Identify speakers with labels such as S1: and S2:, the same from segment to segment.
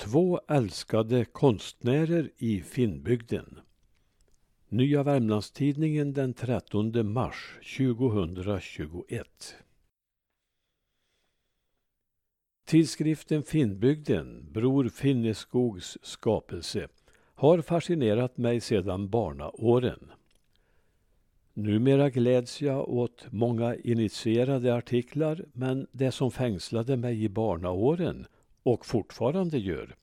S1: Två älskade konstnärer i Finnbygden. Nya Värmlandstidningen den 13 mars 2021. Tidskriften Finnbygden, Bror Finneskogs skapelse, har fascinerat mig sedan barnaåren. Numera gläds jag åt många initierade artiklar men det som fängslade mig i barnaåren och fortfarande gör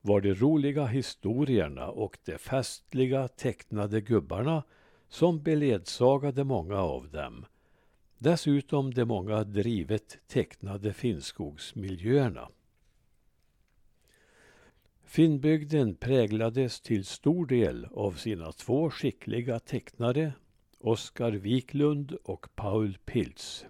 S1: var de roliga historierna och de festliga tecknade gubbarna som beledsagade många av dem. Dessutom de många drivet tecknade Finnskogsmiljöerna. Finnbygden präglades till stor del av sina två skickliga tecknare Oskar Wiklund och Paul Pilz.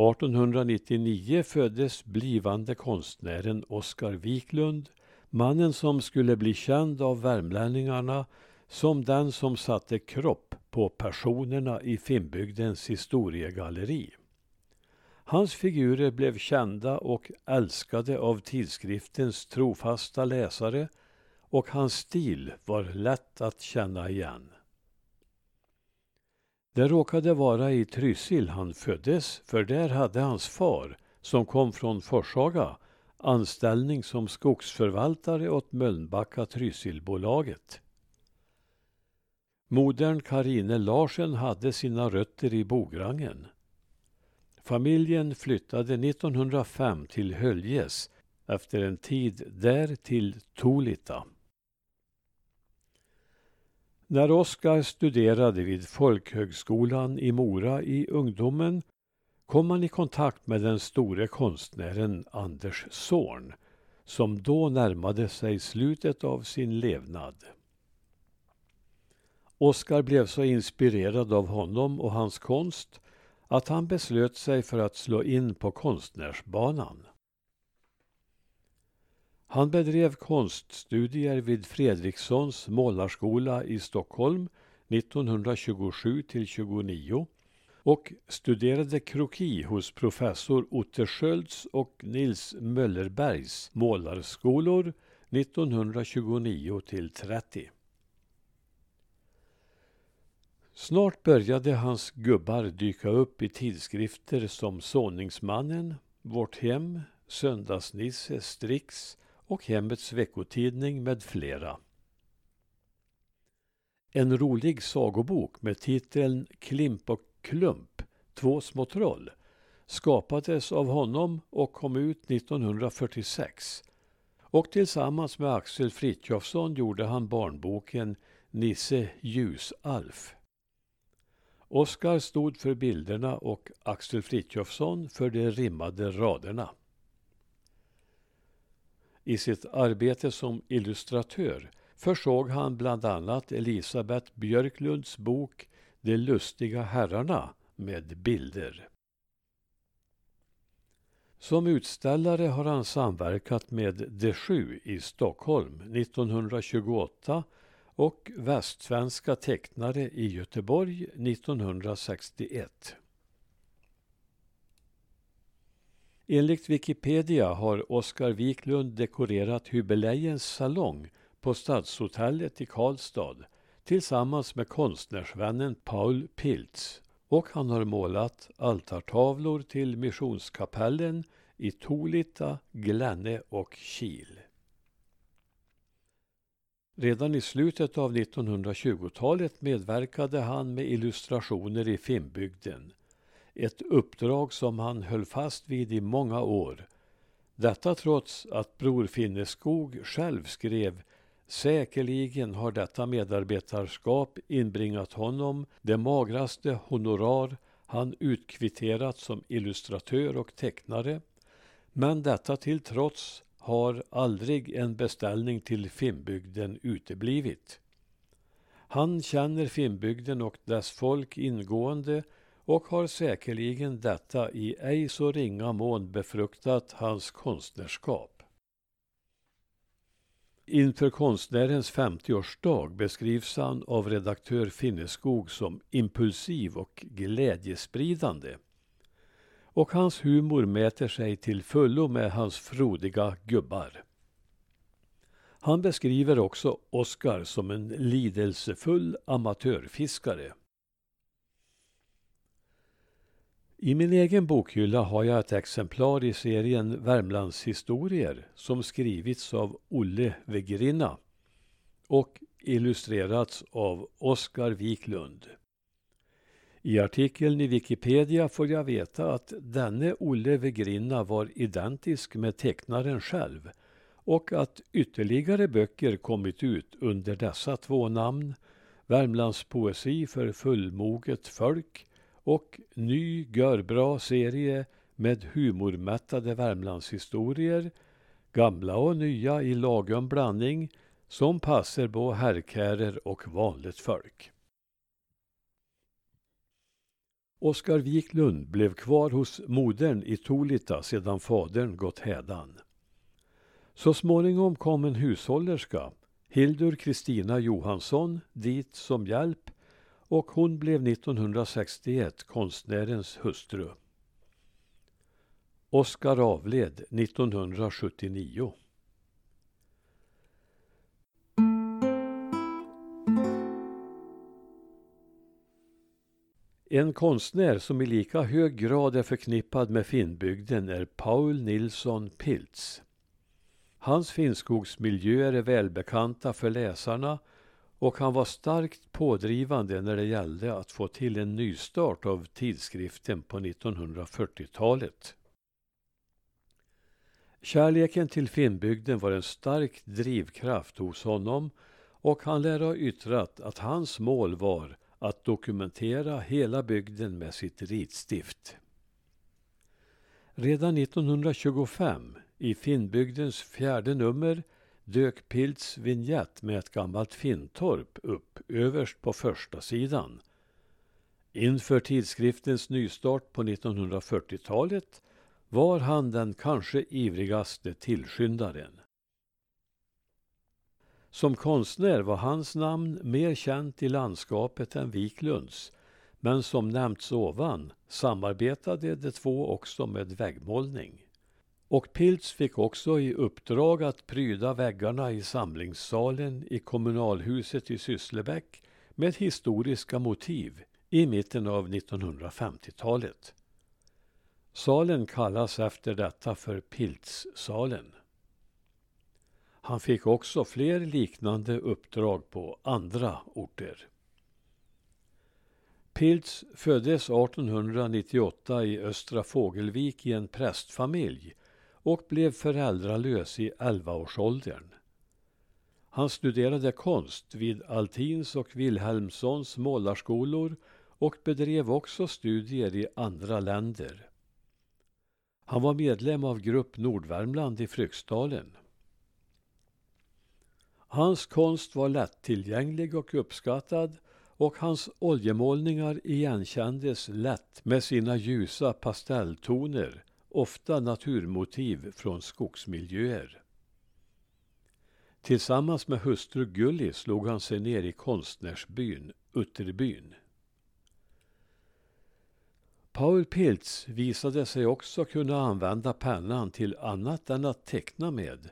S1: 1899 föddes blivande konstnären Oskar Wiklund, mannen som skulle bli känd av värmlänningarna som den som satte kropp på personerna i Finnbygdens historiegalleri. Hans figurer blev kända och älskade av tidskriftens trofasta läsare och hans stil var lätt att känna igen. Det råkade vara i Trysil han föddes, för där hade hans far, som kom från Forshaga, anställning som skogsförvaltare åt Mölnbacka Trysilbolaget. Modern Karine Larsen hade sina rötter i Bograngen. Familjen flyttade 1905 till Höljes efter en tid där till Tolita. När Oskar studerade vid folkhögskolan i Mora i ungdomen kom han i kontakt med den store konstnären Anders Zorn som då närmade sig slutet av sin levnad. Oskar blev så inspirerad av honom och hans konst att han beslöt sig för att slå in på konstnärsbanan. Han bedrev konststudier vid Fredrikssons målarskola i Stockholm 1927 till 29 och studerade kroki hos professor Otte Skölds och Nils Möllerbergs målarskolor 1929 till 30. Snart började hans gubbar dyka upp i tidskrifter som Såningsmannen, Vårt Hem, Söndagsnisse, Strix och Hemmets veckotidning med flera. En rolig sagobok med titeln Klimp och Klump, två små troll skapades av honom och kom ut 1946. Och tillsammans med Axel Frithiofsson gjorde han barnboken Nisse Ljusalf. Oskar stod för bilderna och Axel Frithiofsson för de rimmade raderna. I sitt arbete som illustratör försåg han bland annat Elisabeth Björklunds bok De lustiga herrarna med bilder. Som utställare har han samverkat med De Sju i Stockholm 1928 och Västsvenska tecknare i Göteborg 1961. Enligt Wikipedia har Oskar Wiklund dekorerat Hybelejens salong på Stadshotellet i Karlstad tillsammans med konstnärsvännen Paul Pilz och han har målat altartavlor till Missionskapellen i Tolita, Glänne och Kil. Redan i slutet av 1920-talet medverkade han med illustrationer i Finnbygden ett uppdrag som han höll fast vid i många år. Detta trots att Bror Finneskog själv skrev Säkerligen har detta medarbetarskap inbringat honom det magraste honorar han utkvitterat som illustratör och tecknare. Men detta till trots har aldrig en beställning till Finnbygden uteblivit. Han känner Finnbygden och dess folk ingående och har säkerligen detta i ej så ringa mån befruktat hans konstnärskap. Inför konstnärens 50-årsdag beskrivs han av redaktör Finneskog som impulsiv och glädjespridande. och hans humor mäter sig till fullo med hans frodiga gubbar. Han beskriver också Oscar som en lidelsefull amatörfiskare. I min egen bokhylla har jag ett exemplar i serien Värmlandshistorier som skrivits av Olle Wegrinna och illustrerats av Oskar Wiklund. I artikeln i Wikipedia får jag veta att denne Olle Wegrinna var identisk med tecknaren själv och att ytterligare böcker kommit ut under dessa två namn Värmlands poesi för fullmoget folk och ny görbra serie med humormättade Värmlandshistorier, gamla och nya i lagom blandning som passar på herrkärer och vanligt folk. Oskar Wiklund blev kvar hos modern i Tolita sedan fadern gått hädan. Så småningom kom en hushållerska, Hildur Kristina Johansson, dit som hjälp och hon blev 1961 konstnärens hustru. Oskar avled 1979. En konstnär som i lika hög grad är förknippad med Finnbygden är Paul Nilsson Pilz. Hans finnskogsmiljöer är välbekanta för läsarna och han var starkt pådrivande när det gällde att få till en nystart av tidskriften på 1940-talet. Kärleken till Finnbygden var en stark drivkraft hos honom och han lär ha yttrat att hans mål var att dokumentera hela bygden med sitt ritstift. Redan 1925, i Finnbygdens fjärde nummer, dök Pilts vignett med ett gammalt Finntorp upp överst på första sidan. Inför tidskriftens nystart på 1940-talet var han den kanske ivrigaste tillskyndaren. Som konstnär var hans namn mer känt i landskapet än Wiklunds men som nämnts ovan samarbetade de två också med väggmålning. Och Pilz fick också i uppdrag att pryda väggarna i samlingssalen i kommunalhuset i Sysslebäck med historiska motiv i mitten av 1950-talet. Salen kallas efter detta för Piltzsalen. Han fick också fler liknande uppdrag på andra orter. Pilz föddes 1898 i Östra Fågelvik i en prästfamilj och blev föräldralös i 11-årsåldern. Han studerade konst vid Altins och Wilhelmssons målarskolor och bedrev också studier i andra länder. Han var medlem av Grupp Nordvärmland i Fryksdalen. Hans konst var lättillgänglig och uppskattad och hans oljemålningar igenkändes lätt med sina ljusa pastelltoner, ofta naturmotiv från skogsmiljöer. Tillsammans med hustru Gulli slog han sig ner i konstnärsbyn Utterbyn. Paul Pilz visade sig också kunna använda pennan till annat än att teckna med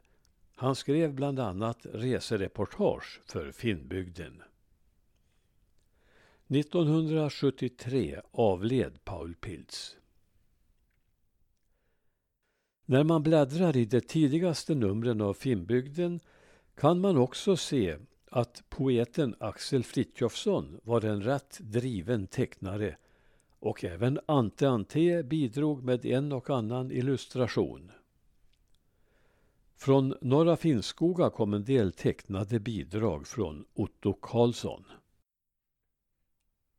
S1: han skrev bland annat resereportage för Finnbygden. 1973 avled Paul Pilz. När man bläddrar i de tidigaste numren av Finnbygden kan man också se att poeten Axel Fritjofsson var en rätt driven tecknare och även Ante Ante bidrog med en och annan illustration. Från Norra Finnskoga kom en del tecknade bidrag från Otto Karlsson.